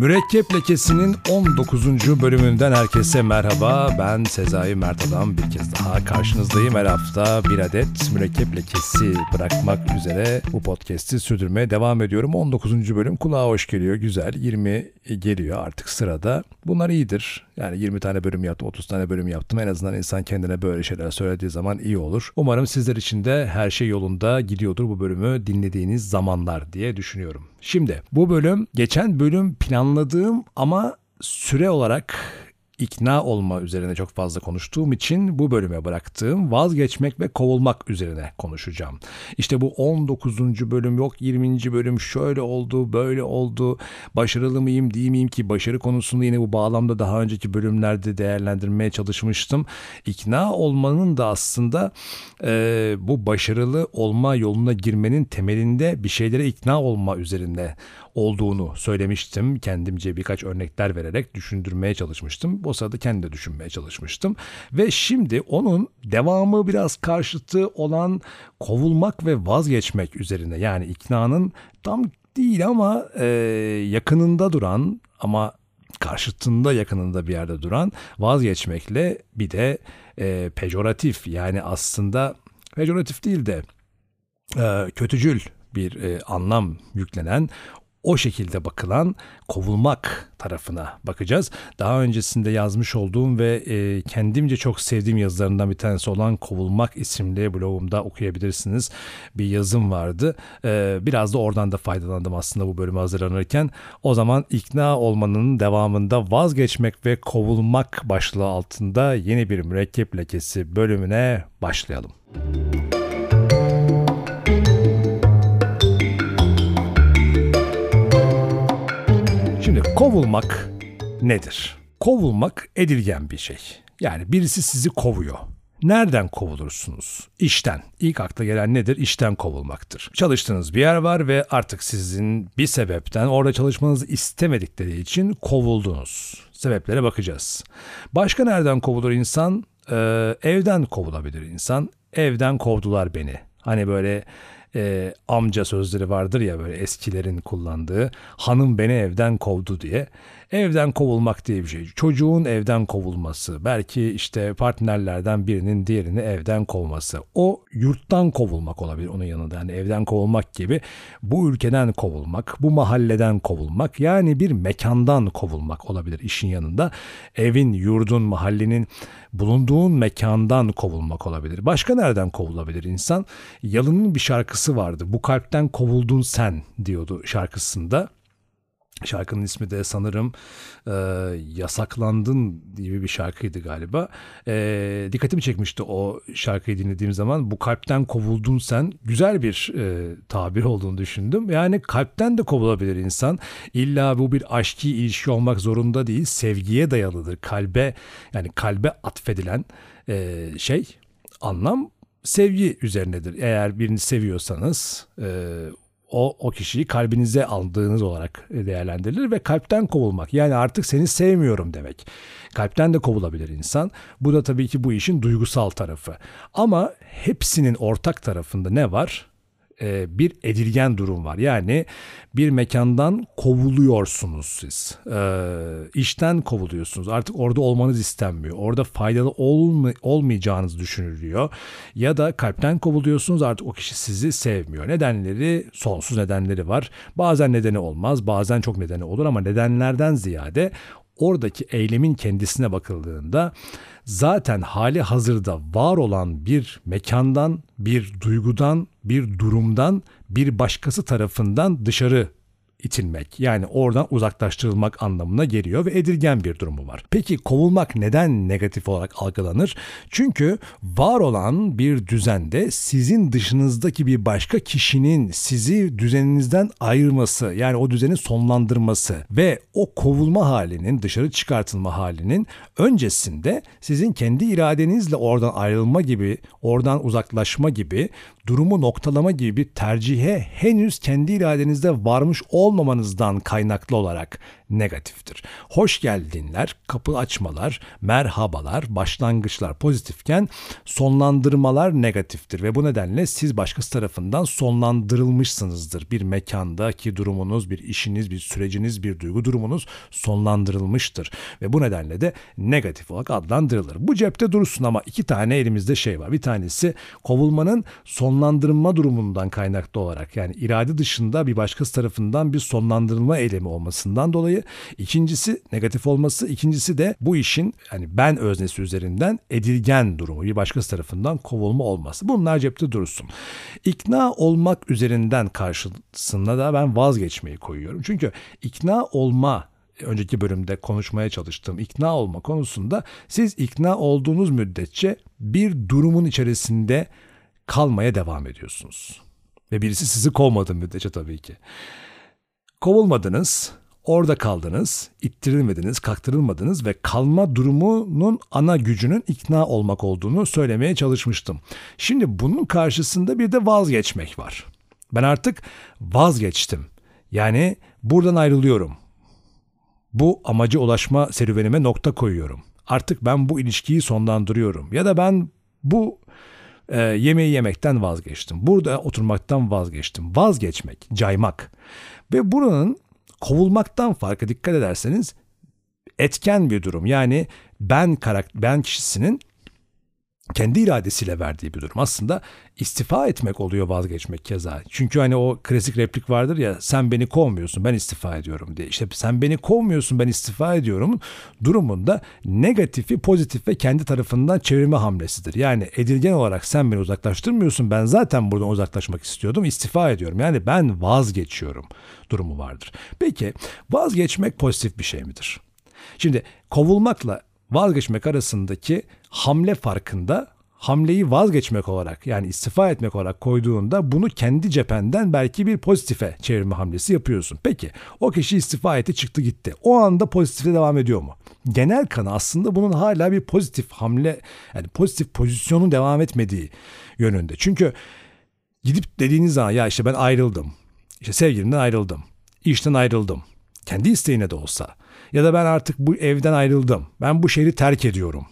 Mürekkep Lekesi'nin 19. bölümünden herkese merhaba. Ben Sezai Mert Adam bir kez daha karşınızdayım. Her hafta bir adet mürekkep lekesi bırakmak üzere bu podcast'i sürdürmeye devam ediyorum. 19. bölüm kulağa hoş geliyor, güzel. 20 geliyor artık sırada. Bunlar iyidir. Yani 20 tane bölüm yaptım, 30 tane bölüm yaptım. En azından insan kendine böyle şeyler söylediği zaman iyi olur. Umarım sizler için de her şey yolunda gidiyordur bu bölümü dinlediğiniz zamanlar diye düşünüyorum. Şimdi bu bölüm geçen bölüm planladığım ama süre olarak ikna olma üzerine çok fazla konuştuğum için bu bölüme bıraktığım vazgeçmek ve kovulmak üzerine konuşacağım. İşte bu 19. bölüm yok 20. bölüm şöyle oldu böyle oldu başarılı mıyım değil miyim ki başarı konusunu yine bu bağlamda daha önceki bölümlerde değerlendirmeye çalışmıştım. İkna olmanın da aslında e, bu başarılı olma yoluna girmenin temelinde bir şeylere ikna olma üzerinde olduğunu söylemiştim. Kendimce birkaç örnekler vererek düşündürmeye çalışmıştım. O sırada kendi de düşünmeye çalışmıştım. Ve şimdi onun devamı biraz karşıtı olan kovulmak ve vazgeçmek üzerine yani iknanın tam değil ama e, yakınında duran ama karşıtında yakınında bir yerde duran vazgeçmekle bir de e, pejoratif yani aslında pejoratif değil de e, kötücül bir e, anlam yüklenen o şekilde bakılan kovulmak tarafına bakacağız. Daha öncesinde yazmış olduğum ve e, kendimce çok sevdiğim yazılarından bir tanesi olan Kovulmak isimli blogumda okuyabilirsiniz. Bir yazım vardı. E, biraz da oradan da faydalandım aslında bu bölümü hazırlanırken. O zaman ikna olmanın devamında vazgeçmek ve kovulmak başlığı altında yeni bir mürekkep lekesi bölümüne başlayalım. Müzik Kovulmak nedir? Kovulmak edilgen bir şey. Yani birisi sizi kovuyor. Nereden kovulursunuz? İşten. İlk akla gelen nedir? İşten kovulmaktır. Çalıştığınız bir yer var ve artık sizin bir sebepten orada çalışmanızı istemedikleri için kovuldunuz. Sebeplere bakacağız. Başka nereden kovulur insan? Ee, evden kovulabilir insan. Evden kovdular beni. Hani böyle e, amca sözleri vardır ya böyle eskilerin kullandığı hanım beni evden kovdu diye. Evden kovulmak diye bir şey. Çocuğun evden kovulması, belki işte partnerlerden birinin diğerini evden kovması. O yurttan kovulmak olabilir onun yanında. Yani evden kovulmak gibi bu ülkeden kovulmak, bu mahalleden kovulmak yani bir mekandan kovulmak olabilir işin yanında. Evin, yurdun, mahallenin bulunduğun mekandan kovulmak olabilir. Başka nereden kovulabilir insan? Yalın'ın bir şarkısı vardı. Bu kalpten kovuldun sen diyordu şarkısında. Şarkının ismi de sanırım e, Yasaklandın gibi bir şarkıydı galiba. E, dikkatimi çekmişti o şarkıyı dinlediğim zaman. Bu kalpten kovuldun sen güzel bir e, tabir olduğunu düşündüm. Yani kalpten de kovulabilir insan. İlla bu bir aşki ilişki olmak zorunda değil. Sevgiye dayalıdır. Kalbe yani kalbe atfedilen e, şey anlam sevgi üzerinedir. Eğer birini seviyorsanız e, o, o kişiyi kalbinize aldığınız olarak değerlendirilir ve kalpten kovulmak. Yani artık seni sevmiyorum demek. Kalpten de kovulabilir insan. Bu da tabii ki bu işin duygusal tarafı. Ama hepsinin ortak tarafında ne var? E, bir edilgen durum var. Yani bir mekandan kovuluyorsunuz siz. E, işten kovuluyorsunuz. Artık orada olmanız istenmiyor. Orada faydalı olma, olmayacağınız düşünülüyor. Ya da kalpten kovuluyorsunuz artık o kişi sizi sevmiyor. Nedenleri sonsuz nedenleri var. Bazen nedeni olmaz, bazen çok nedeni olur ama nedenlerden ziyade oradaki eylemin kendisine bakıldığında zaten hali hazırda var olan bir mekandan, bir duygudan, bir durumdan bir başkası tarafından dışarı itilmek yani oradan uzaklaştırılmak anlamına geliyor ve edilgen bir durumu var. Peki kovulmak neden negatif olarak algılanır? Çünkü var olan bir düzende sizin dışınızdaki bir başka kişinin sizi düzeninizden ayırması yani o düzeni sonlandırması ve o kovulma halinin dışarı çıkartılma halinin öncesinde sizin kendi iradenizle oradan ayrılma gibi, oradan uzaklaşma gibi, durumu noktalama gibi bir tercihe henüz kendi iradenizde varmış ol olmamanızdan kaynaklı olarak negatiftir. Hoş geldinler, kapı açmalar, merhabalar, başlangıçlar pozitifken sonlandırmalar negatiftir ve bu nedenle siz başkası tarafından sonlandırılmışsınızdır. Bir mekandaki durumunuz, bir işiniz, bir süreciniz, bir duygu durumunuz sonlandırılmıştır ve bu nedenle de negatif olarak adlandırılır. Bu cepte dursun ama iki tane elimizde şey var. Bir tanesi kovulmanın sonlandırılma durumundan kaynaklı olarak yani irade dışında bir başkası tarafından bir sonlandırılma eylemi olmasından dolayı. İkincisi negatif olması. ikincisi de bu işin yani ben öznesi üzerinden edilgen durumu bir başkası tarafından kovulma olması. Bunlar cepte dursun. İkna olmak üzerinden karşısında da ben vazgeçmeyi koyuyorum. Çünkü ikna olma önceki bölümde konuşmaya çalıştığım ikna olma konusunda siz ikna olduğunuz müddetçe bir durumun içerisinde kalmaya devam ediyorsunuz. Ve birisi sizi kovmadı müddetçe tabii ki. Kovulmadınız, orada kaldınız, ittirilmediniz, kaktırılmadınız ve kalma durumunun ana gücünün ikna olmak olduğunu söylemeye çalışmıştım. Şimdi bunun karşısında bir de vazgeçmek var. Ben artık vazgeçtim. Yani buradan ayrılıyorum. Bu amaca ulaşma serüvenime nokta koyuyorum. Artık ben bu ilişkiyi sonlandırıyorum. Ya da ben bu e, yemeği yemekten vazgeçtim. Burada oturmaktan vazgeçtim. Vazgeçmek, caymak. Ve buranın kovulmaktan farkı dikkat ederseniz etken bir durum. Yani ben karakter ben kişisinin kendi iradesiyle verdiği bir durum. Aslında istifa etmek oluyor vazgeçmek keza. Çünkü hani o klasik replik vardır ya sen beni kovmuyorsun ben istifa ediyorum diye. İşte sen beni kovmuyorsun ben istifa ediyorum durumunda negatifi pozitif ve kendi tarafından çevirme hamlesidir. Yani edilgen olarak sen beni uzaklaştırmıyorsun ben zaten buradan uzaklaşmak istiyordum istifa ediyorum. Yani ben vazgeçiyorum durumu vardır. Peki vazgeçmek pozitif bir şey midir? Şimdi kovulmakla vazgeçmek arasındaki hamle farkında hamleyi vazgeçmek olarak yani istifa etmek olarak koyduğunda bunu kendi cephenden belki bir pozitife çevirme hamlesi yapıyorsun. Peki o kişi istifa etti çıktı gitti. O anda pozitife devam ediyor mu? Genel kanı aslında bunun hala bir pozitif hamle yani pozitif pozisyonun devam etmediği yönünde. Çünkü gidip dediğiniz zaman ya işte ben ayrıldım. İşte sevgilimden ayrıldım. işten ayrıldım. Kendi isteğine de olsa ya da ben artık bu evden ayrıldım. Ben bu şehri terk ediyorum.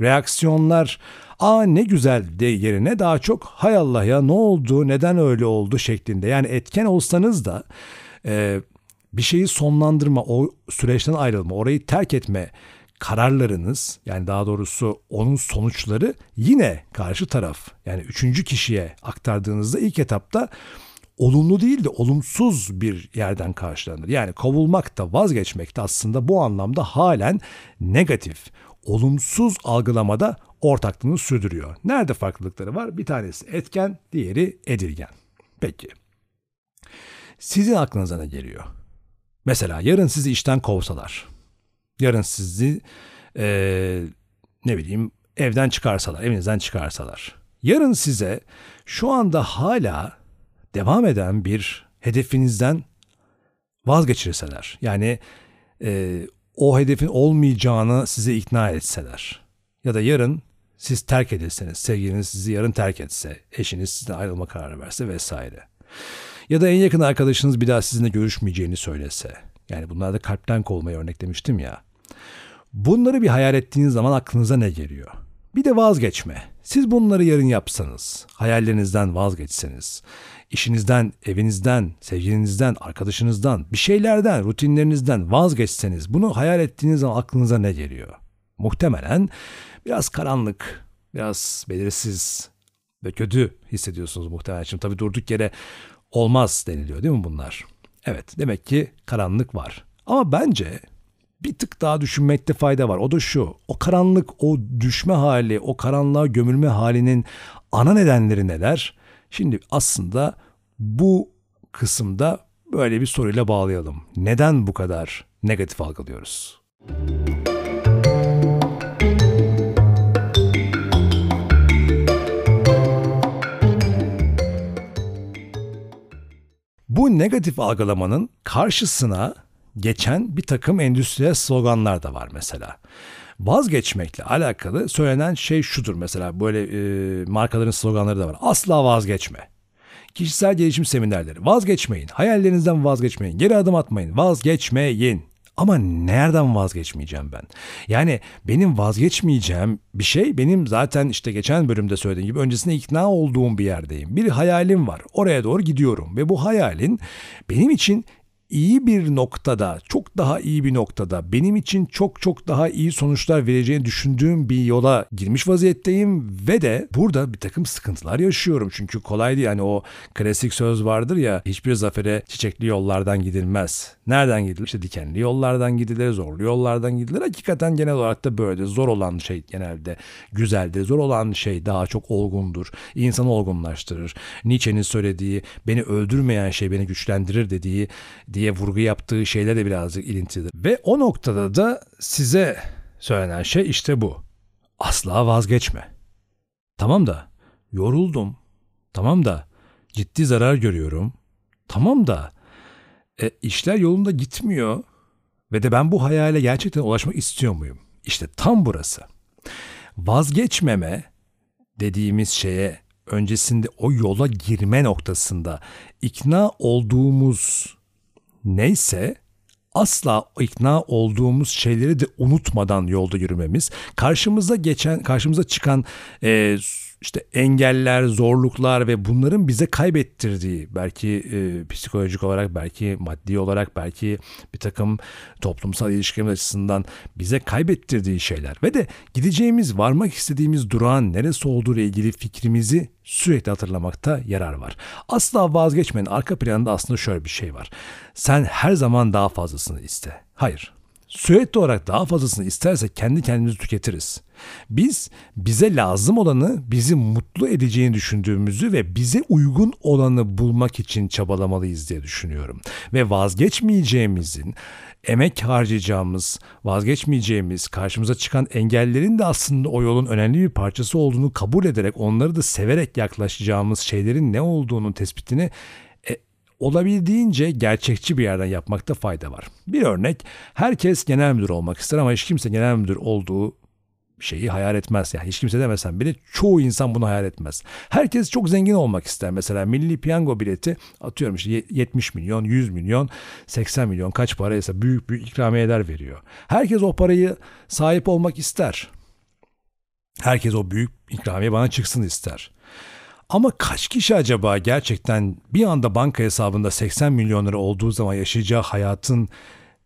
Reaksiyonlar aa ne güzel de yerine daha çok hay Allah ya ne oldu neden öyle oldu şeklinde. Yani etken olsanız da e, bir şeyi sonlandırma, o süreçten ayrılma, orayı terk etme kararlarınız yani daha doğrusu onun sonuçları yine karşı taraf yani üçüncü kişiye aktardığınızda ilk etapta olumlu değil de olumsuz bir yerden karşılanır. Yani kovulmak da vazgeçmek de aslında bu anlamda halen negatif, olumsuz algılamada ortaklığını sürdürüyor. Nerede farklılıkları var? Bir tanesi etken, diğeri edilgen. Peki. Sizin aklınıza ne geliyor? Mesela yarın sizi işten kovsalar. Yarın sizi ee, ne bileyim evden çıkarsalar, evinizden çıkarsalar. Yarın size şu anda hala devam eden bir hedefinizden vazgeçirseler. Yani e, o hedefin olmayacağını size ikna etseler. Ya da yarın siz terk edilseniz, sevgiliniz sizi yarın terk etse, eşiniz sizden ayrılma kararı verse vesaire. Ya da en yakın arkadaşınız bir daha sizinle görüşmeyeceğini söylese. Yani bunlar da kalpten kovmayı örneklemiştim ya. Bunları bir hayal ettiğiniz zaman aklınıza ne geliyor? Bir de vazgeçme. Siz bunları yarın yapsanız, hayallerinizden vazgeçseniz, işinizden, evinizden, sevgilinizden, arkadaşınızdan, bir şeylerden, rutinlerinizden vazgeçseniz bunu hayal ettiğiniz zaman aklınıza ne geliyor? Muhtemelen biraz karanlık, biraz belirsiz ve kötü hissediyorsunuz muhtemelen. Şimdi tabii durduk yere olmaz deniliyor değil mi bunlar? Evet demek ki karanlık var. Ama bence bir tık daha düşünmekte fayda var. O da şu. O karanlık, o düşme hali, o karanlığa gömülme halinin ana nedenleri neler? Şimdi aslında bu kısımda böyle bir soruyla bağlayalım. Neden bu kadar negatif algılıyoruz? Bu negatif algılamanın karşısına geçen bir takım endüstriyel sloganlar da var mesela. Vazgeçmekle alakalı söylenen şey şudur mesela böyle e, markaların sloganları da var. Asla vazgeçme. Kişisel gelişim seminerleri. Vazgeçmeyin. Hayallerinizden vazgeçmeyin. Geri adım atmayın. Vazgeçmeyin. Ama nereden vazgeçmeyeceğim ben? Yani benim vazgeçmeyeceğim bir şey benim zaten işte geçen bölümde söylediğim gibi öncesinde ikna olduğum bir yerdeyim. Bir hayalim var. Oraya doğru gidiyorum ve bu hayalin benim için iyi bir noktada, çok daha iyi bir noktada, benim için çok çok daha iyi sonuçlar vereceğini düşündüğüm bir yola girmiş vaziyetteyim ve de burada bir takım sıkıntılar yaşıyorum. Çünkü kolay değil. Hani o klasik söz vardır ya hiçbir zafere çiçekli yollardan gidilmez. Nereden gidilir? İşte dikenli yollardan gidilir, zorlu yollardan gidilir. Hakikaten genel olarak da böyle. Zor olan şey genelde güzeldir. Zor olan şey daha çok olgundur. İnsanı olgunlaştırır. Nietzsche'nin söylediği beni öldürmeyen şey beni güçlendirir dediği diye vurgu yaptığı şeyler de birazcık ilintilidir. Ve o noktada da size söylenen şey işte bu. Asla vazgeçme. Tamam da yoruldum. Tamam da ciddi zarar görüyorum. Tamam da e, işler yolunda gitmiyor ve de ben bu hayale gerçekten ulaşmak istiyor muyum? İşte tam burası. Vazgeçmeme dediğimiz şeye öncesinde o yola girme noktasında ikna olduğumuz neyse asla ikna olduğumuz şeyleri de unutmadan yolda yürümemiz, karşımıza geçen, karşımıza çıkan e, işte engeller, zorluklar ve bunların bize kaybettirdiği belki e, psikolojik olarak, belki maddi olarak, belki bir takım toplumsal ilişkilerimiz açısından bize kaybettirdiği şeyler ve de gideceğimiz, varmak istediğimiz durağın neresi olduğu ile ilgili fikrimizi sürekli hatırlamakta yarar var. Asla vazgeçmeyin. Arka planında aslında şöyle bir şey var. Sen her zaman daha fazlasını iste. Hayır. Sürekli olarak daha fazlasını isterse kendi kendimizi tüketiriz. Biz bize lazım olanı bizi mutlu edeceğini düşündüğümüzü ve bize uygun olanı bulmak için çabalamalıyız diye düşünüyorum. Ve vazgeçmeyeceğimizin, emek harcayacağımız, vazgeçmeyeceğimiz, karşımıza çıkan engellerin de aslında o yolun önemli bir parçası olduğunu kabul ederek onları da severek yaklaşacağımız şeylerin ne olduğunu tespitini olabildiğince gerçekçi bir yerden yapmakta fayda var. Bir örnek, herkes genel müdür olmak ister ama hiç kimse genel müdür olduğu şeyi hayal etmez. Yani hiç kimse demesen bile çoğu insan bunu hayal etmez. Herkes çok zengin olmak ister. Mesela milli piyango bileti atıyorum işte 70 milyon, 100 milyon, 80 milyon kaç paraysa büyük büyük ikramiyeler veriyor. Herkes o parayı sahip olmak ister. Herkes o büyük ikramiye bana çıksın ister. Ama kaç kişi acaba gerçekten bir anda banka hesabında 80 milyon lira olduğu zaman yaşayacağı hayatın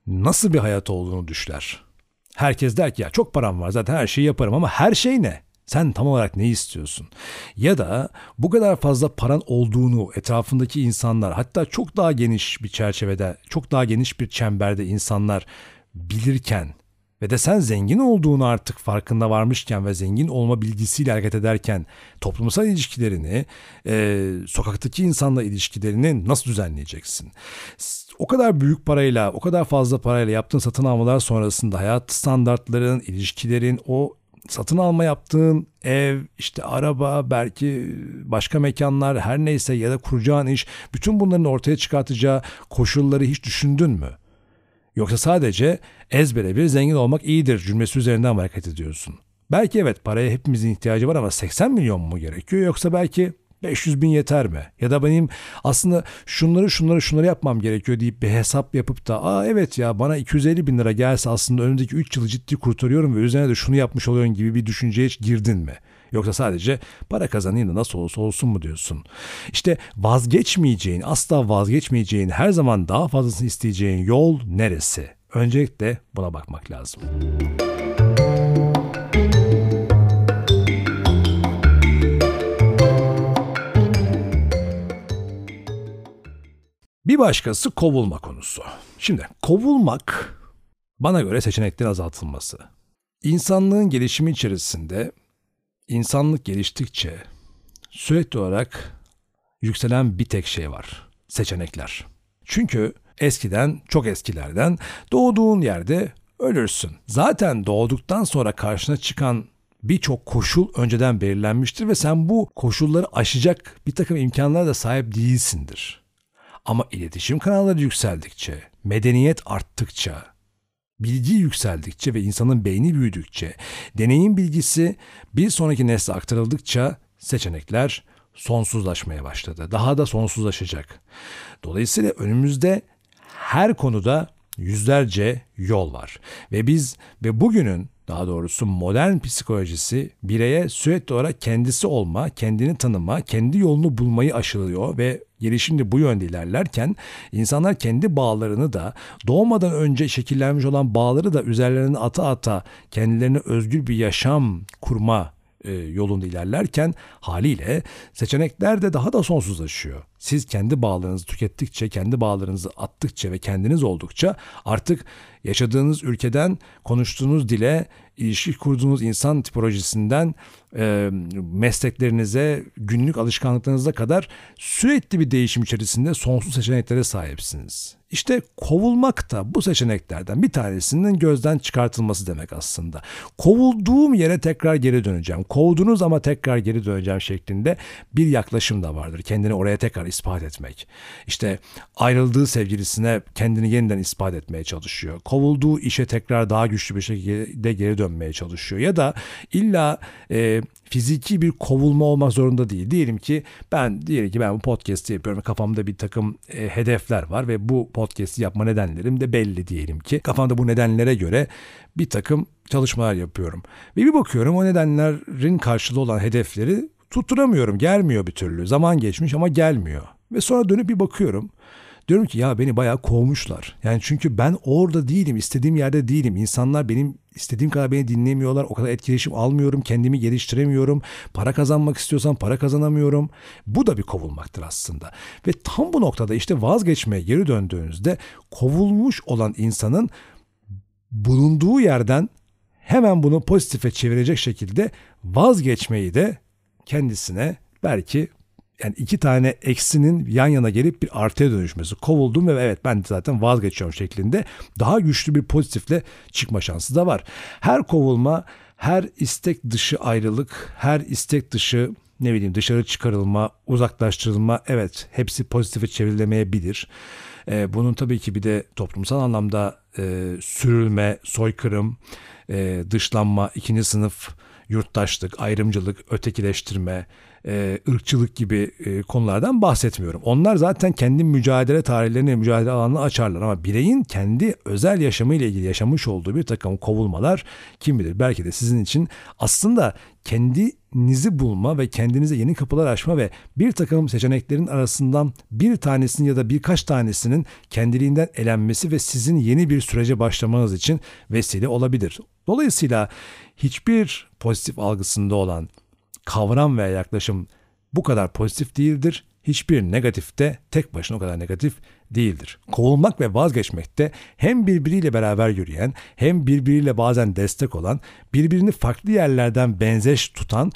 nasıl bir hayat olduğunu düşler? Herkes der ki ya çok param var zaten her şeyi yaparım ama her şey ne? Sen tam olarak ne istiyorsun? Ya da bu kadar fazla paran olduğunu etrafındaki insanlar hatta çok daha geniş bir çerçevede, çok daha geniş bir çemberde insanlar bilirken ve de sen zengin olduğunu artık farkında varmışken ve zengin olma bilgisiyle hareket ederken toplumsal ilişkilerini, e, sokaktaki insanla ilişkilerini nasıl düzenleyeceksin? O kadar büyük parayla, o kadar fazla parayla yaptığın satın almalar sonrasında hayat standartların, ilişkilerin, o satın alma yaptığın ev, işte araba, belki başka mekanlar her neyse ya da kuracağın iş, bütün bunların ortaya çıkartacağı koşulları hiç düşündün mü? Yoksa sadece ezbere bir zengin olmak iyidir cümlesi üzerinden hareket ediyorsun. Belki evet paraya hepimizin ihtiyacı var ama 80 milyon mu gerekiyor yoksa belki 500 bin yeter mi? Ya da benim aslında şunları şunları şunları yapmam gerekiyor deyip bir hesap yapıp da aa evet ya bana 250 bin lira gelse aslında önümdeki 3 yılı ciddi kurtarıyorum ve üzerine de şunu yapmış oluyorum gibi bir düşünceye hiç girdin mi? Yoksa sadece para kazanayım da nasıl olursa olsun mu diyorsun? İşte vazgeçmeyeceğin, asla vazgeçmeyeceğin, her zaman daha fazlasını isteyeceğin yol neresi? Öncelikle buna bakmak lazım. Bir başkası kovulma konusu. Şimdi kovulmak bana göre seçeneklerin azaltılması. İnsanlığın gelişimi içerisinde insanlık geliştikçe sürekli olarak yükselen bir tek şey var. Seçenekler. Çünkü eskiden, çok eskilerden doğduğun yerde ölürsün. Zaten doğduktan sonra karşına çıkan birçok koşul önceden belirlenmiştir ve sen bu koşulları aşacak bir takım imkanlara da sahip değilsindir. Ama iletişim kanalları yükseldikçe, medeniyet arttıkça, bilgi yükseldikçe ve insanın beyni büyüdükçe, deneyim bilgisi bir sonraki nesle aktarıldıkça seçenekler sonsuzlaşmaya başladı. Daha da sonsuzlaşacak. Dolayısıyla önümüzde her konuda yüzlerce yol var. Ve biz ve bugünün daha doğrusu modern psikolojisi bireye sürekli olarak kendisi olma, kendini tanıma, kendi yolunu bulmayı aşılıyor ve gelişim de bu yönde ilerlerken insanlar kendi bağlarını da doğmadan önce şekillenmiş olan bağları da üzerlerine ata ata kendilerine özgür bir yaşam kurma e, yolunda ilerlerken haliyle seçenekler de daha da sonsuzlaşıyor. Siz kendi bağlarınızı tükettikçe, kendi bağlarınızı attıkça ve kendiniz oldukça artık yaşadığınız ülkeden konuştuğunuz dile, ilişki kurduğunuz insan tipolojisinden mesleklerinize, günlük alışkanlıklarınıza kadar sürekli bir değişim içerisinde sonsuz seçeneklere sahipsiniz. İşte kovulmak da bu seçeneklerden bir tanesinin gözden çıkartılması demek aslında. Kovulduğum yere tekrar geri döneceğim. Kovdunuz ama tekrar geri döneceğim şeklinde bir yaklaşım da vardır. Kendini oraya tekrar ispat etmek. İşte ayrıldığı sevgilisine kendini yeniden ispat etmeye çalışıyor. Kovulduğu işe tekrar daha güçlü bir şekilde geri dönmeye çalışıyor. Ya da illa e, fiziki bir kovulma olmak zorunda değil. Diyelim ki ben diyelim ki ben bu podcast'i yapıyorum. Kafamda bir takım e, hedefler var ve bu podcast'i yapma nedenlerim de belli diyelim ki. Kafamda bu nedenlere göre bir takım çalışmalar yapıyorum. Ve bir bakıyorum o nedenlerin karşılığı olan hedefleri tutturamıyorum. Gelmiyor bir türlü. Zaman geçmiş ama gelmiyor. Ve sonra dönüp bir bakıyorum. Diyorum ki ya beni bayağı kovmuşlar. Yani çünkü ben orada değilim, istediğim yerde değilim. İnsanlar benim istediğim kadar beni dinlemiyorlar. O kadar etkileşim almıyorum, kendimi geliştiremiyorum. Para kazanmak istiyorsam para kazanamıyorum. Bu da bir kovulmaktır aslında. Ve tam bu noktada işte vazgeçmeye geri döndüğünüzde kovulmuş olan insanın bulunduğu yerden hemen bunu pozitife çevirecek şekilde vazgeçmeyi de kendisine belki yani iki tane eksinin yan yana gelip bir artıya dönüşmesi. Kovuldum ve evet ben zaten vazgeçiyorum şeklinde daha güçlü bir pozitifle çıkma şansı da var. Her kovulma, her istek dışı ayrılık, her istek dışı ne bileyim dışarı çıkarılma, uzaklaştırılma evet hepsi pozitife çevrilemeyebilir. Ee, bunun tabii ki bir de toplumsal anlamda e, sürülme, soykırım, e, dışlanma, ikinci sınıf yurttaşlık, ayrımcılık, ötekileştirme, e, ırkçılık gibi e, konulardan bahsetmiyorum. Onlar zaten kendi mücadele tarihlerini, mücadele alanını açarlar ama bireyin kendi özel yaşamıyla ilgili yaşamış olduğu bir takım kovulmalar kim bilir belki de sizin için aslında kendinizi bulma ve kendinize yeni kapılar açma ve bir takım seçeneklerin arasından bir tanesinin ya da birkaç tanesinin kendiliğinden elenmesi ve sizin yeni bir sürece başlamanız için vesile olabilir. Dolayısıyla hiçbir pozitif algısında olan kavram veya yaklaşım bu kadar pozitif değildir. Hiçbir negatif de tek başına o kadar negatif değildir. Kovulmak ve vazgeçmek de hem birbiriyle beraber yürüyen hem birbiriyle bazen destek olan, birbirini farklı yerlerden benzeş tutan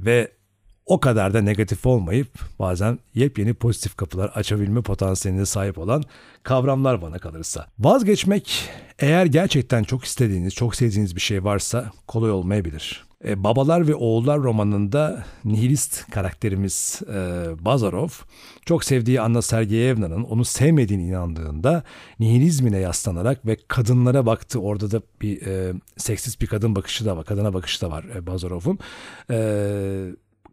ve o kadar da negatif olmayıp bazen yepyeni pozitif kapılar açabilme potansiyeline sahip olan kavramlar bana kalırsa. Vazgeçmek eğer gerçekten çok istediğiniz, çok sevdiğiniz bir şey varsa kolay olmayabilir. E, Babalar ve Oğullar romanında nihilist karakterimiz e, Bazarov çok sevdiği Anna Sergeyevna'nın onu sevmediğini inandığında nihilizmine yaslanarak ve kadınlara baktı. Orada da bir e, seksist bir kadın bakışı da var, kadına bakışı da var e, Bazarov'un. E,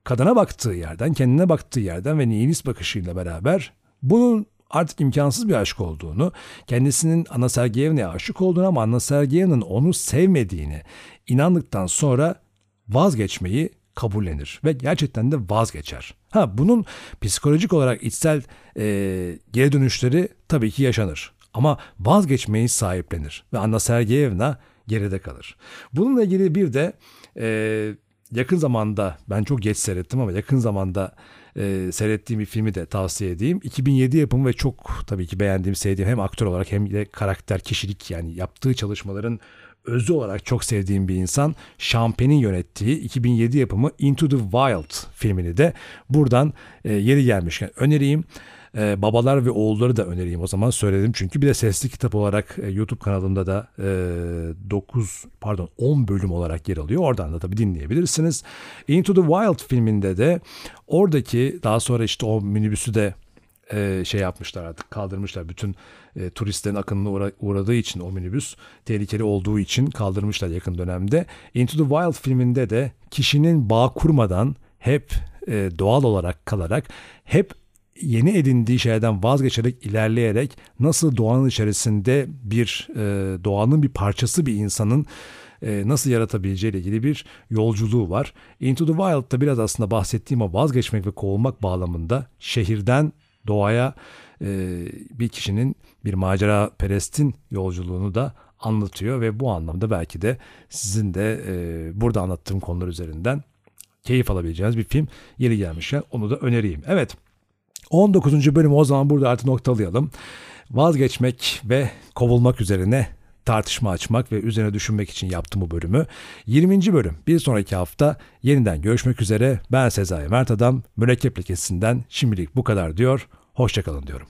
kadına baktığı yerden, kendine baktığı yerden ve nihilist bakışıyla beraber bunun artık imkansız bir aşk olduğunu, kendisinin Anna Sergeyevna'ya aşık olduğunu ama Anna Sergeyevna'nın onu sevmediğini inandıktan sonra vazgeçmeyi kabullenir ve gerçekten de vazgeçer. Ha bunun psikolojik olarak içsel e, geri dönüşleri tabii ki yaşanır. Ama vazgeçmeyi sahiplenir ve Anna Sergeyevna geride kalır. Bununla ilgili bir de e, yakın zamanda ben çok geç seyrettim ama yakın zamanda e, seyrettiğim bir filmi de tavsiye edeyim. 2007 yapımı ve çok tabii ki beğendiğim, sevdiğim hem aktör olarak hem de karakter, kişilik yani yaptığı çalışmaların özü olarak çok sevdiğim bir insan. Sean yönettiği 2007 yapımı Into the Wild filmini de buradan e, yeri gelmişken önereyim. E, babalar ve oğulları da önereyim o zaman söyledim. Çünkü bir de sesli kitap olarak e, YouTube kanalımda da e, 9 pardon 10 bölüm olarak yer alıyor. Oradan da tabii dinleyebilirsiniz. Into the Wild filminde de oradaki daha sonra işte o minibüsü de e, şey yapmışlar artık kaldırmışlar. Bütün e, turistlerin akınına uğra- uğradığı için o minibüs tehlikeli olduğu için kaldırmışlar yakın dönemde. Into the Wild filminde de kişinin bağ kurmadan hep e, doğal olarak kalarak hep yeni edindiği şeylerden vazgeçerek ilerleyerek nasıl doğanın içerisinde bir e, doğanın bir parçası bir insanın e, nasıl yaratabileceği ile ilgili bir yolculuğu var. Into the Wild'da biraz aslında bahsettiğim o vazgeçmek ve kovulmak bağlamında şehirden doğaya e, bir kişinin bir macera perestin yolculuğunu da anlatıyor ve bu anlamda belki de sizin de e, burada anlattığım konular üzerinden keyif alabileceğiniz bir film yeri gelmişken onu da önereyim. Evet 19. bölümü o zaman burada artık noktalayalım. Vazgeçmek ve kovulmak üzerine tartışma açmak ve üzerine düşünmek için yaptım bu bölümü. 20. bölüm bir sonraki hafta yeniden görüşmek üzere. Ben Sezai Mert Adam. Mürekkep Lekesi'nden şimdilik bu kadar diyor. Hoşçakalın diyorum.